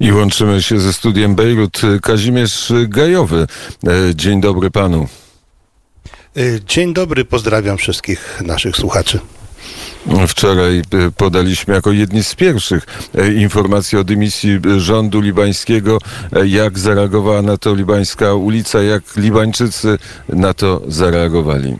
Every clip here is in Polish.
I łączymy się ze studiem Bejrut. Kazimierz Gajowy. E, dzień dobry panu. E, dzień dobry, pozdrawiam wszystkich naszych słuchaczy. Wczoraj e, podaliśmy jako jedni z pierwszych informacji o dymisji rządu libańskiego. Jak zareagowała na to libańska ulica, jak Libańczycy na to zareagowali?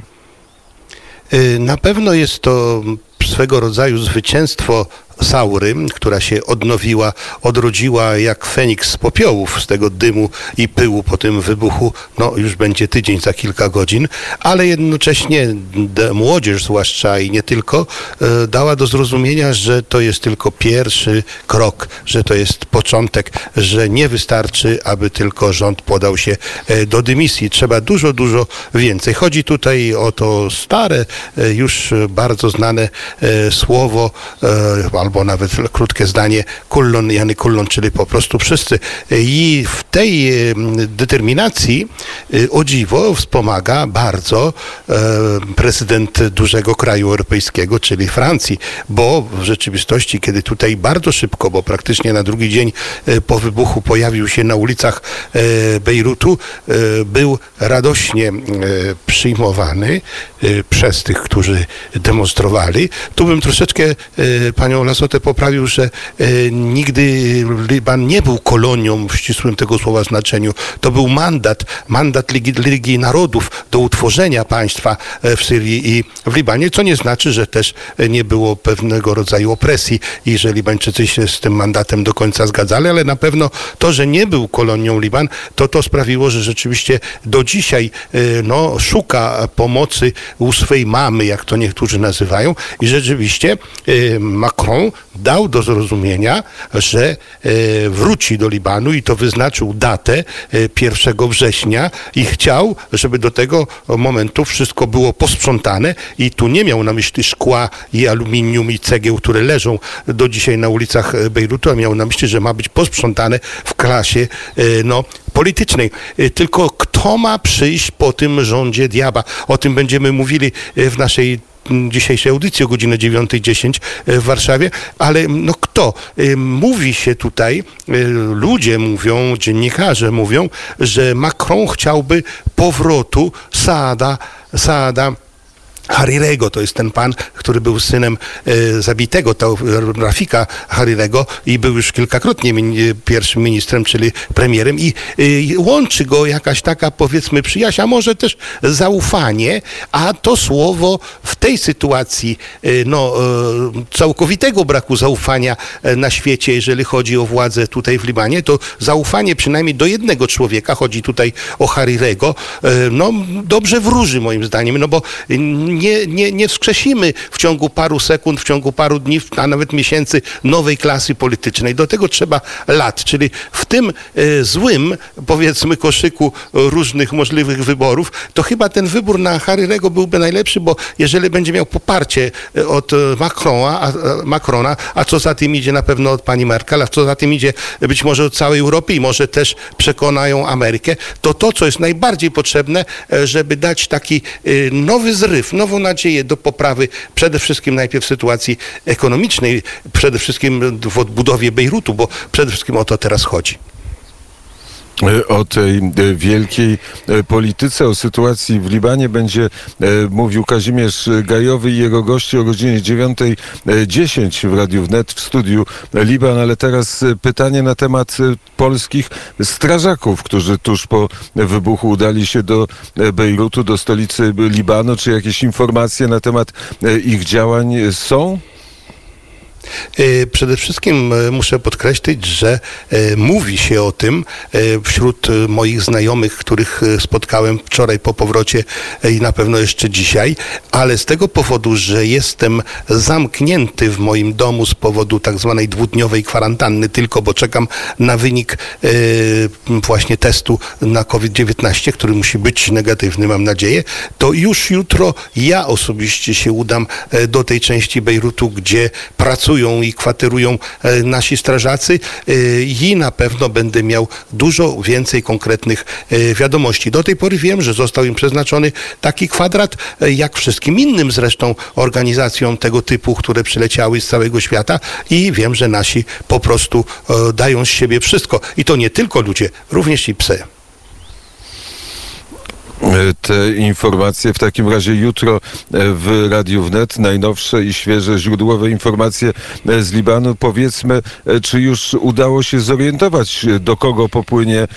Na pewno jest to swego rodzaju zwycięstwo Saury, która się odnowiła, odrodziła jak Feniks z popiołów, z tego dymu i pyłu po tym wybuchu. No już będzie tydzień za kilka godzin, ale jednocześnie młodzież zwłaszcza i nie tylko e, dała do zrozumienia, że to jest tylko pierwszy krok, że to jest początek, że nie wystarczy, aby tylko rząd podał się e, do dymisji. Trzeba dużo, dużo więcej. Chodzi tutaj o to stare, e, już bardzo znane słowo, albo nawet krótkie zdanie kullon, Jany kullon, czyli po prostu wszyscy. I w tej determinacji y, o dziwo wspomaga bardzo e, prezydent dużego kraju europejskiego, czyli Francji, bo w rzeczywistości, kiedy tutaj bardzo szybko, bo praktycznie na drugi dzień e, po wybuchu pojawił się na ulicach e, Bejrutu, był radośnie przyjmowany przez tych, którzy demonstrowali. Tu bym troszeczkę panią Lasotę poprawił, że nigdy Liban nie był kolonią w ścisłym tego słowa znaczeniu. To był mandat, mandat Ligi, Ligi Narodów do utworzenia państwa e, w Syrii i w Libanie, co nie znaczy, że też nie było pewnego rodzaju opresji i że Libańczycy się z tym mandatem do końca zgadzali, ale na pewno to, że nie był kolonią Liban, to to sprawiło, że rzeczywiście do dzisiaj e, no, szuka pomocy u swej mamy, jak to niektórzy nazywają i rzeczywiście e, Dał do zrozumienia, że wróci do Libanu i to wyznaczył datę 1 września i chciał, żeby do tego momentu wszystko było posprzątane i tu nie miał na myśli szkła i aluminium i cegieł, które leżą do dzisiaj na ulicach Bejrutu, a miał na myśli, że ma być posprzątane w klasie e, no, politycznej. E, tylko kto ma przyjść po tym rządzie diaba? O tym będziemy mówili e, w naszej dzisiejszej audycji o godzinie 9.10 w Warszawie, ale no kto? Mówi się tutaj, ludzie mówią, dziennikarze mówią, że Macron chciałby powrotu Saada, Saada Harirego, to jest ten pan, który był synem e, zabitego to, Rafika Harirego i był już kilkakrotnie min, pierwszym ministrem, czyli premierem i e, łączy go jakaś taka powiedzmy przyjaźń, a może też zaufanie, a to słowo w tej sytuacji e, no, e, całkowitego braku zaufania e, na świecie, jeżeli chodzi o władzę tutaj w Libanie, to zaufanie przynajmniej do jednego człowieka, chodzi tutaj o Harirego, e, no dobrze wróży moim zdaniem, no bo nie, nie, nie wskrzesimy w ciągu paru sekund, w ciągu paru dni, a nawet miesięcy nowej klasy politycznej. Do tego trzeba lat, czyli w tym e, złym, powiedzmy, koszyku różnych możliwych wyborów, to chyba ten wybór na Harry'ego byłby najlepszy, bo jeżeli będzie miał poparcie e, od Macrona, a, Macrona, a co za tym idzie na pewno od pani Merkel, a co za tym idzie być może od całej Europy i może też przekonają Amerykę, to to, co jest najbardziej potrzebne, e, żeby dać taki nowy zryw, nowy nową nadzieję do poprawy przede wszystkim najpierw sytuacji ekonomicznej, przede wszystkim w odbudowie Bejrutu, bo przede wszystkim o to teraz chodzi o tej e, wielkiej e, polityce, o sytuacji w Libanie będzie e, mówił Kazimierz Gajowy i jego gości o godzinie 9.10 w Radiu Wnet w studiu Liban, ale teraz pytanie na temat polskich strażaków, którzy tuż po wybuchu udali się do Bejrutu, do stolicy Libanu. Czy jakieś informacje na temat ich działań są? E, przede wszystkim e, muszę podkreślić, że e, mówi się o tym wśród moich znajomych, których spotkałem wczoraj po powrocie i na pewno jeszcze dzisiaj, ale z tego powodu, że jestem zamknięty w moim domu z powodu tak zwanej dwudniowej kwarantanny tylko, bo czekam na wynik właśnie testu na COVID-19, który musi być negatywny, mam nadzieję, to już jutro ja osobiście się udam do tej części Bejrutu, gdzie pracuję pracują i kwaterują nasi strażacy i na pewno będę miał dużo więcej konkretnych wiadomości. Do tej pory wiem, że został im przeznaczony taki kwadrat, jak wszystkim innym zresztą organizacjom tego typu, które przyleciały z całego świata i wiem, że nasi po prostu dają z siebie wszystko. I to nie tylko ludzie, również i psy. E, te informacje w takim razie jutro e, w Radiu Wnet, najnowsze i świeże źródłowe informacje e, z Libanu. Powiedzmy, czy już udało się zorientować, do kogo popłynie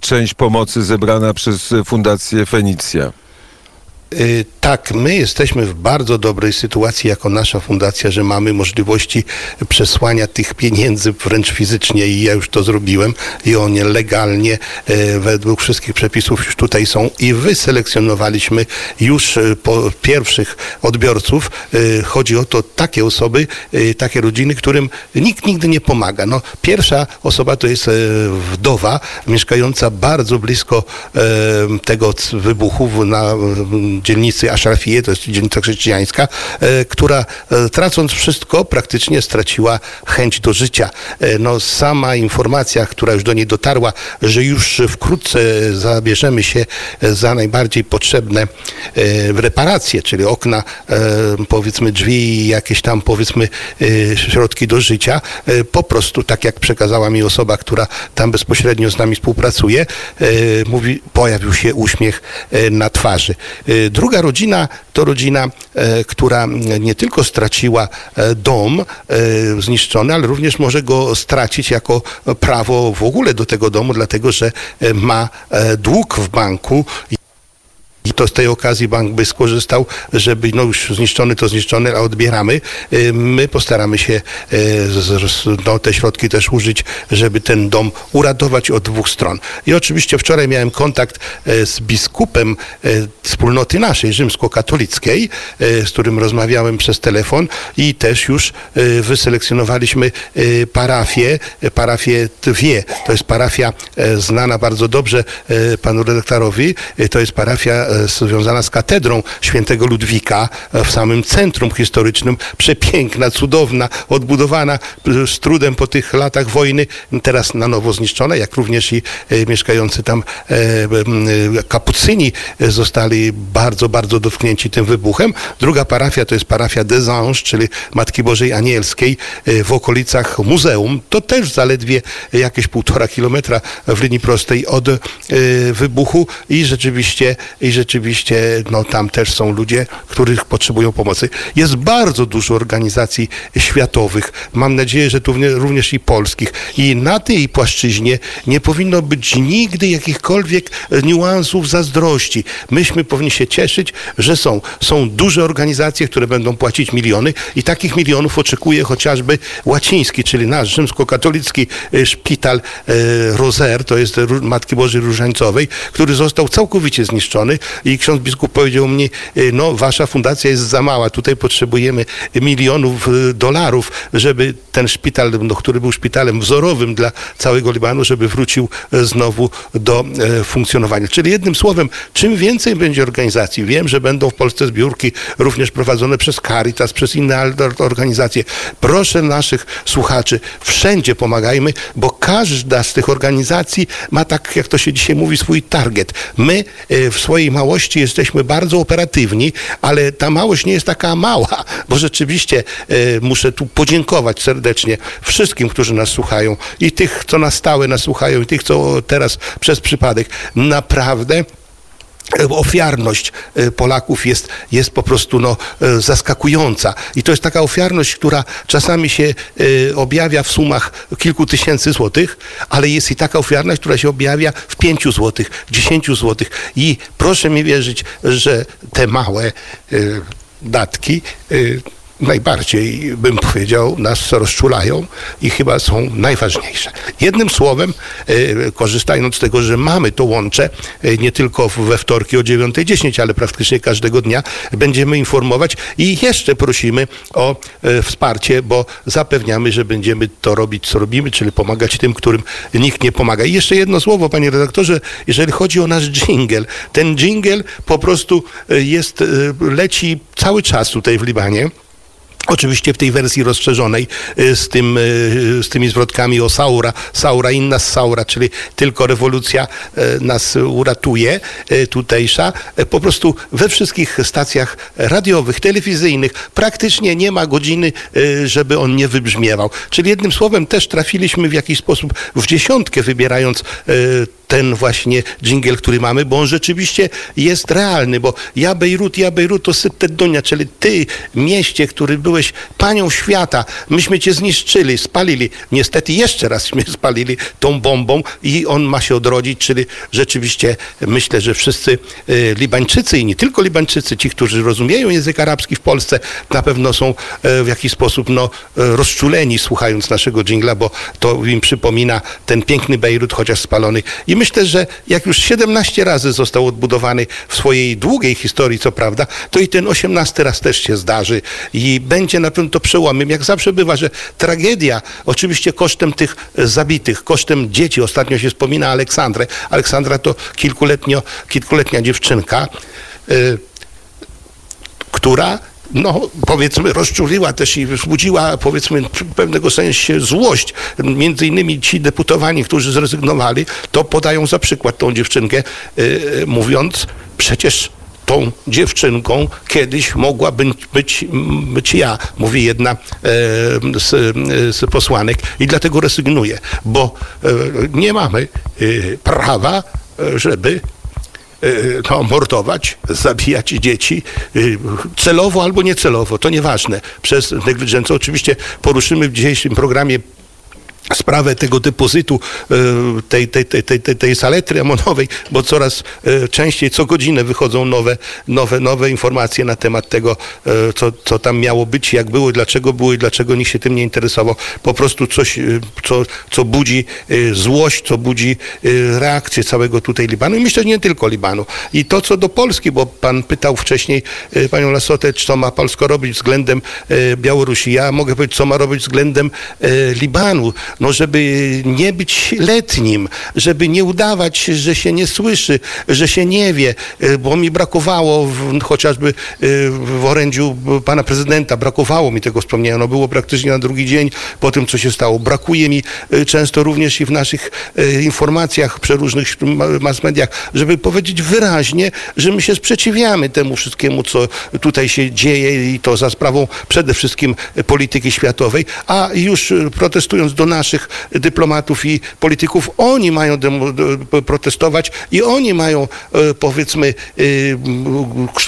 część pomocy zebrana przez Fundację Fenicja? Y, tak, my jesteśmy w bardzo dobrej sytuacji jako nasza fundacja, że mamy możliwości przesłania tych pieniędzy wręcz fizycznie i ja już to zrobiłem i one legalnie y, według wszystkich przepisów już tutaj są i wyselekcjonowaliśmy już y, po pierwszych odbiorców. Chodzi o to takie osoby, takie rodziny, którym nikt nigdy nie pomaga. No, pierwsza osoba to jest wdowa mieszkająca bardzo blisko tego wybuchu na dzielnicy Aszrafije, to jest dzielnica chrześcijańska, e, która e, tracąc wszystko praktycznie straciła chęć do życia. E, no, sama informacja, która już do niej dotarła, że już wkrótce zabierzemy się za najbardziej potrzebne reparacje, czyli okna, powiedzmy drzwi i jakieś tam powiedzmy środki do życia, po prostu tak jak przekazała mi osoba, która tam bezpośrednio z nami współpracuje, mówi, pojawił się uśmiech na twarzy. Druga rodzina to rodzina, e, która nie tylko straciła e, dom e, zniszczony, ale również może go stracić jako prawo w ogóle do tego domu, dlatego że ma dług w banku. I to z tej okazji bank by skorzystał, żeby no już zniszczony to zniszczony, a odbieramy. Y, my postaramy się y, no, te środki też użyć, żeby ten dom uratować od dwóch stron. I oczywiście wczoraj miałem kontakt y, z biskupem wspólnoty naszej, rzymskokatolickiej, z którym rozmawiałem przez telefon i też już wyselekcjonowaliśmy parafię, parafię Dwie. To jest parafia znana bardzo dobrze panu redaktorowi. To jest parafia związana z katedrą świętego Ludwika w samym centrum historycznym. Przepiękna, cudowna, odbudowana z trudem po tych latach wojny, teraz na nowo zniszczona, jak również i e, mieszkający tam e, kapucyni zostali bardzo, bardzo dotknięci tym wybuchem. Druga parafia to jest parafia des Anges, czyli Matki Bożej Anielskiej e, w okolicach muzeum. To też zaledwie jakieś półtora kilometra w linii prostej od wybuchu i rzeczywiście, i rzeczywiście rzeczywiście no, tam też są ludzie, których potrzebują pomocy. Jest bardzo dużo organizacji światowych, mam nadzieję, że tu również i polskich. I na tej płaszczyźnie nie powinno być nigdy jakichkolwiek niuansów zazdrości. Myśmy powinni się cieszyć, że są. Są duże organizacje, które będą płacić miliony i takich milionów oczekuje chociażby łaciński, czyli nasz rzymskokatolicki e, szpital e, Rozer, to jest Matki Bożej Różańcowej, który został całkowicie zniszczony i ksiądz biskup powiedział mi, y, no wasza fundacja jest za mała, tutaj potrzebujemy milionów y, dolarów, żeby ten szpital, no, który był szpitalem wzorowym dla całego Libanu, żeby wrócił y, znowu do funkcjonowania. Czyli jednym słowem, czym więcej będzie organizacji, wiem, że będą w Polsce zbiórki również prowadzone przez Caritas, przez inne organizacje. Proszę naszych słuchaczy, wszędzie pomagajmy, bo każda z tych organizacji ma tak, jak to się dzisiaj mówi, swój target. My w swojej małości jesteśmy bardzo operatywni, ale ta małość nie jest taka mała, bo rzeczywiście e, muszę tu podziękować serdecznie wszystkim, którzy nas słuchają i tych, co na stałe nas słuchają i tych, co teraz przez przypadek. Naprawdę ofiarność e, Polaków jest, jest po prostu no, e, zaskakująca. I to jest taka ofiarność, która czasami się e, objawia w sumach kilku tysięcy złotych, ale jest i taka ofiarność, która się objawia w pięciu złotych, dziesięciu złotych. I proszę mi wierzyć, że te małe datki najbardziej, bym powiedział, nas rozczulają i chyba są najważniejsze. Jednym słowem, e, korzystając z tego, że mamy to łącze, e, nie tylko we wtorki o 9.10, ale praktycznie każdego dnia będziemy informować i jeszcze prosimy o e, wsparcie, bo zapewniamy, że będziemy to robić, co robimy, czyli pomagać tym, którym nikt nie pomaga. I jeszcze jedno słowo, panie redaktorze, jeżeli chodzi o nasz jingle. Ten jingle po prostu jest, leci cały czas tutaj w Libanie. Oczywiście w tej wersji rozszerzonej y, z, tym, y, z tymi zwrotkami o Saura, Saura inna z Saura, czyli tylko rewolucja y, nas uratuje tutejsza. Po prostu we wszystkich stacjach radiowych, telewizyjnych praktycznie nie ma godziny, żeby on nie wybrzmiewał. Czyli jednym słowem też trafiliśmy w jakiś sposób w dziesiątkę wybierając ten właśnie dżingiel, który mamy, bo on rzeczywiście jest realny, bo ja Bejrut, ja Bejrut to Syttedunia, czyli ty, mieście, który byłeś panią świata, myśmy cię zniszczyli, spalili. Niestety jeszcze raz mnie spalili tą bombą i on ma się odrodzić, czyli rzeczywiście myślę, że wszyscy y, Libańczycy i nie tylko Libańczycy, ci, którzy rozumieją język arabski w Polsce, na pewno są y, w jakiś sposób no, y, rozczuleni słuchając naszego dżingla, bo to im przypomina ten piękny Bejrut, chociaż spalony. I myślę, że jak już 17 razy został odbudowany w swojej długiej historii, co prawda, to i ten 18 raz też się zdarzy i będzie na pewno to przełomem. Jak zawsze bywa, że tragedia, oczywiście kosztem tych zabitych, kosztem dzieci, ostatnio się wspomina Aleksandrę. Aleksandra to kilkuletnia dziewczynka, y, która no, powiedzmy, rozczuliła też i wzbudziła, powiedzmy, w pewnego sensie złość. Między innymi ci deputowani, którzy zrezygnowali, to podają za przykład tą dziewczynkę, yy, mówiąc, przecież tą dziewczynką kiedyś mogła być, być, być ja, mówi jedna e, z, z, posłanek i dlatego rezygnuje, bo e, nie mamy e, prawa, żeby Y, no, mordować, zabijać dzieci y, celowo albo niecelowo, to nieważne, przez negligencję. Oczywiście poruszymy w dzisiejszym programie sprawę tego depozytu, e, tej, tej, tej, tej, tej saletry amonowej, bo coraz e, częściej, co godzinę wychodzą nowe, nowe, nowe informacje na temat tego, e, co, co tam miało być, jak było, dlaczego było i dlaczego nikt się tym nie interesował. Po prostu coś, co, co budzi złość, co budzi reakcję całego tutaj Libanu i myślę, że nie tylko Libanu. I to, co do Polski, bo pan pytał wcześniej panią Lasotę, co ma Polsko robić względem Białorusi. Ja mogę powiedzieć, co ma robić względem Libanu no żeby nie być letnim, żeby nie udawać, że się nie słyszy, że się nie wie, e, bo mi brakowało w, chociażby e, w orędziu pana prezydenta, brakowało mi tego wspomnienia, no było praktycznie na drugi dzień po tym, co się stało. Brakuje mi e, często również i w naszych informacjach, przeróżnych mass mediach, żeby powiedzieć wyraźnie, że my się sprzeciwiamy temu wszystkiemu, co tutaj się dzieje i to za sprawą przede wszystkim polityki światowej, a już protestując do nas, naszych dyplomatów i polityków. Oni mają protestować i oni mają, e, powiedzmy, e,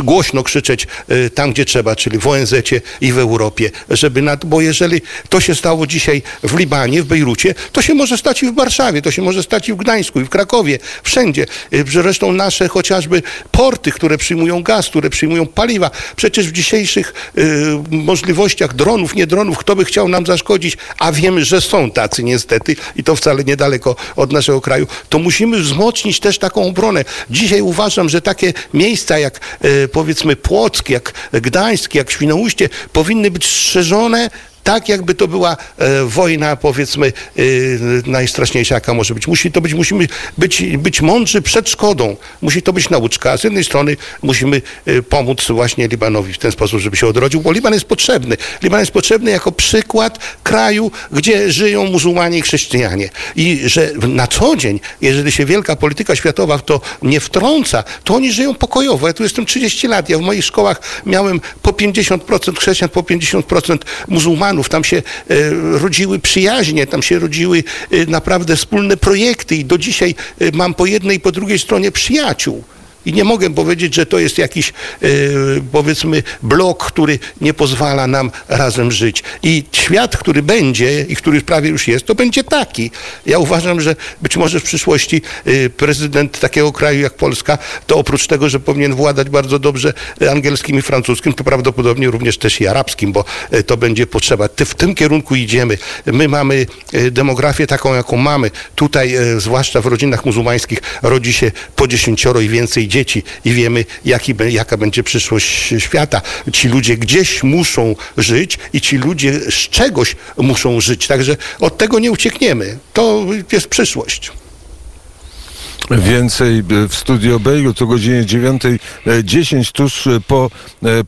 głośno krzyczeć e, tam, gdzie trzeba, czyli w ONZ i w Europie, żeby nad, bo jeżeli to się stało dzisiaj w Libanie, w Bejrucie, to się może stać i w Warszawie, to się może stać i w Gdańsku, i w Krakowie, wszędzie. Zresztą nasze chociażby porty, które przyjmują gaz, które przyjmują paliwa, przecież w dzisiejszych możliwościach dronów, nie dronów, kto by chciał nam zaszkodzić, a wiemy, że są tacy tacy niestety i to wcale niedaleko od naszego kraju, to musimy wzmocnić też taką obronę. Dzisiaj uważam, że takie miejsca jak e, powiedzmy Płock, jak Gdańsk, jak Świnoujście powinny być strzeżone tak jakby to była e, wojna, powiedzmy, e, najstraszniejsza, jaka może być. Musi to być, musimy być, być mądrzy przed szkodą. Musi to być nauczka. Z jednej strony musimy e, pomóc właśnie Libanowi w ten sposób, żeby się odrodził, bo Liban jest potrzebny. Liban jest potrzebny jako przykład kraju, gdzie żyją muzułmanie i chrześcijanie. I że na co dzień, jeżeli się wielka polityka światowa w to nie wtrąca, to oni żyją pokojowo. Ja tu jestem 30 lat. Ja w moich szkołach miałem po 50% chrześcijan, po 50% muzułmanów tam się e, rodziły przyjaźnie, tam się rodziły e, naprawdę wspólne projekty i do dzisiaj e, mam po jednej i po drugiej stronie przyjaciół. I nie mogę powiedzieć, że to jest jakiś, e, powiedzmy, blok, który nie pozwala nam razem żyć. I świat, który będzie i który prawie już jest, to będzie taki. Ja uważam, że być może w przyszłości e, prezydent takiego kraju jak Polska, to oprócz tego, że powinien władać bardzo dobrze angielskim i francuskim, to prawdopodobnie również też i arabskim, bo e, to będzie potrzeba. W tym kierunku idziemy. My mamy demografię taką, jaką mamy. Tutaj, zwłaszcza w rodzinach muzułmańskich, rodzi się po dziesięcioro i więcej dzieci i wiemy, jaki, jaka będzie przyszłość świata. Ci ludzie gdzieś muszą żyć i ci ludzie z czegoś muszą żyć. Także od tego nie uciekniemy. To jest przyszłość. Więcej w studio Bejrut o godzinie 9.10 tuż po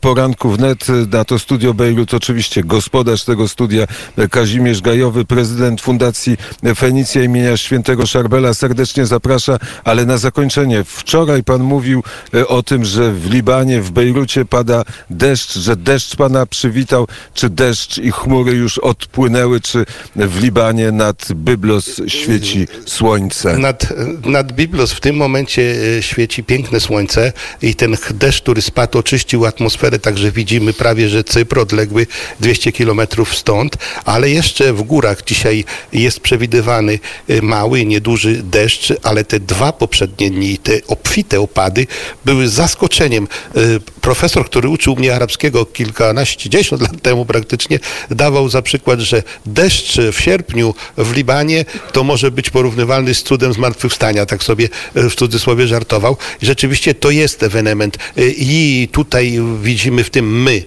poranku wnet. Na to studio Bejrut oczywiście gospodarz tego studia Kazimierz Gajowy, prezydent Fundacji Fenicja imienia świętego Szarbela. Serdecznie zaprasza, ale na zakończenie. Wczoraj pan mówił o tym, że w Libanie, w Bejrucie pada deszcz, że deszcz pana przywitał, czy deszcz i chmury już odpłynęły, czy w Libanie nad Byblos świeci słońce? Nad, nad Biblos w tym momencie e, świeci piękne słońce i ten deszcz, który spadł, oczyścił atmosferę, także widzimy prawie, że Cypr odległy 200 kilometrów stąd, ale jeszcze w górach dzisiaj jest przewidywany e, mały, nieduży deszcz, ale te dwa poprzednie dni, te obfite opady były zaskoczeniem. E, profesor, który uczył mnie arabskiego kilkanaście, dziesiąt lat temu praktycznie, dawał za przykład, że deszcz w sierpniu w Libanie to może być porównywalny z cudem zmartwychwstania, tak sobie e, w cudzysłowie żartował. Rzeczywiście to jest ewenement e, i tutaj widzimy w tym my,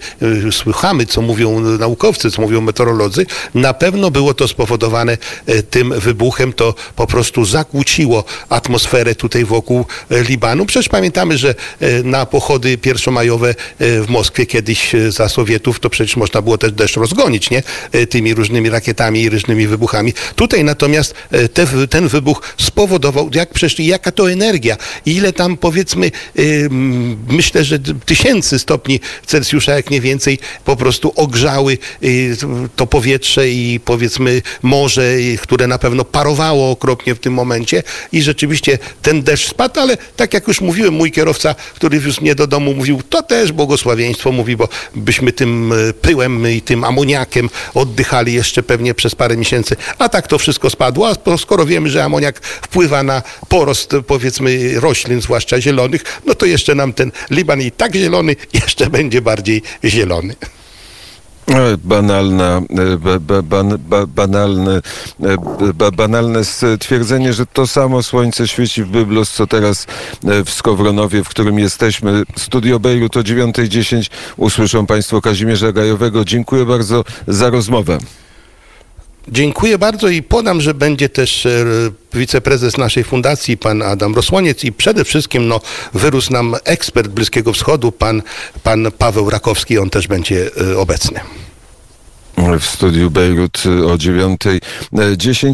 e, słuchamy, co mówią naukowcy, co mówią meteorolodzy. Na pewno było to spowodowane tym wybuchem, to po prostu zakłóciło atmosferę tutaj wokół Libanu. Przecież pamiętamy, że na pochody pierwszomajowe w Moskwie kiedyś za Sowietów to przecież można było też deszcz rozgonić, nie? Tymi różnymi rakietami i różnymi wybuchami. Tutaj natomiast te, ten wybuch spowodował, jak przecież jaka to energia, ile tam powiedzmy, yy, myślę, że tysięcy stopni Celsjusza, jak nie więcej, po prostu ogrzały yy, to powietrze i powiedzmy morze, które na pewno parowało okropnie w tym momencie. I rzeczywiście ten deszcz spadł, ale tak jak już mówiłem, mój kierowca, który wiózł mnie do domu, mówił, to też błogosławieństwo, mówi, bo byśmy tym e, pyłem i tym amoniakiem oddychali jeszcze pewnie przez parę miesięcy, a tak to wszystko spadło, a skoro wiemy, że amoniak wpływa na porost powiedzmy roślin, zwłaszcza zielonych, no to jeszcze nam ten Liban i tak zielony jeszcze będzie bardziej zielony. Banalna, ba, ba, ba, banalne, banalne stwierdzenie, że to samo słońce świeci w Byblos, co teraz w Skowronowie, w którym jesteśmy. Studio Bejrut o 9.10 usłyszą Państwo Kazimierza Gajowego. Dziękuję bardzo za rozmowę. Dziękuję bardzo i podam, że będzie też e, wiceprezes naszej fundacji, pan Adam Rosłoniec i przede wszystkim no, wyrósł nam ekspert Bliskiego Wschodu, pan, pan Paweł Rakowski, on też będzie e, obecny. W studiu Bejrut o 9.10.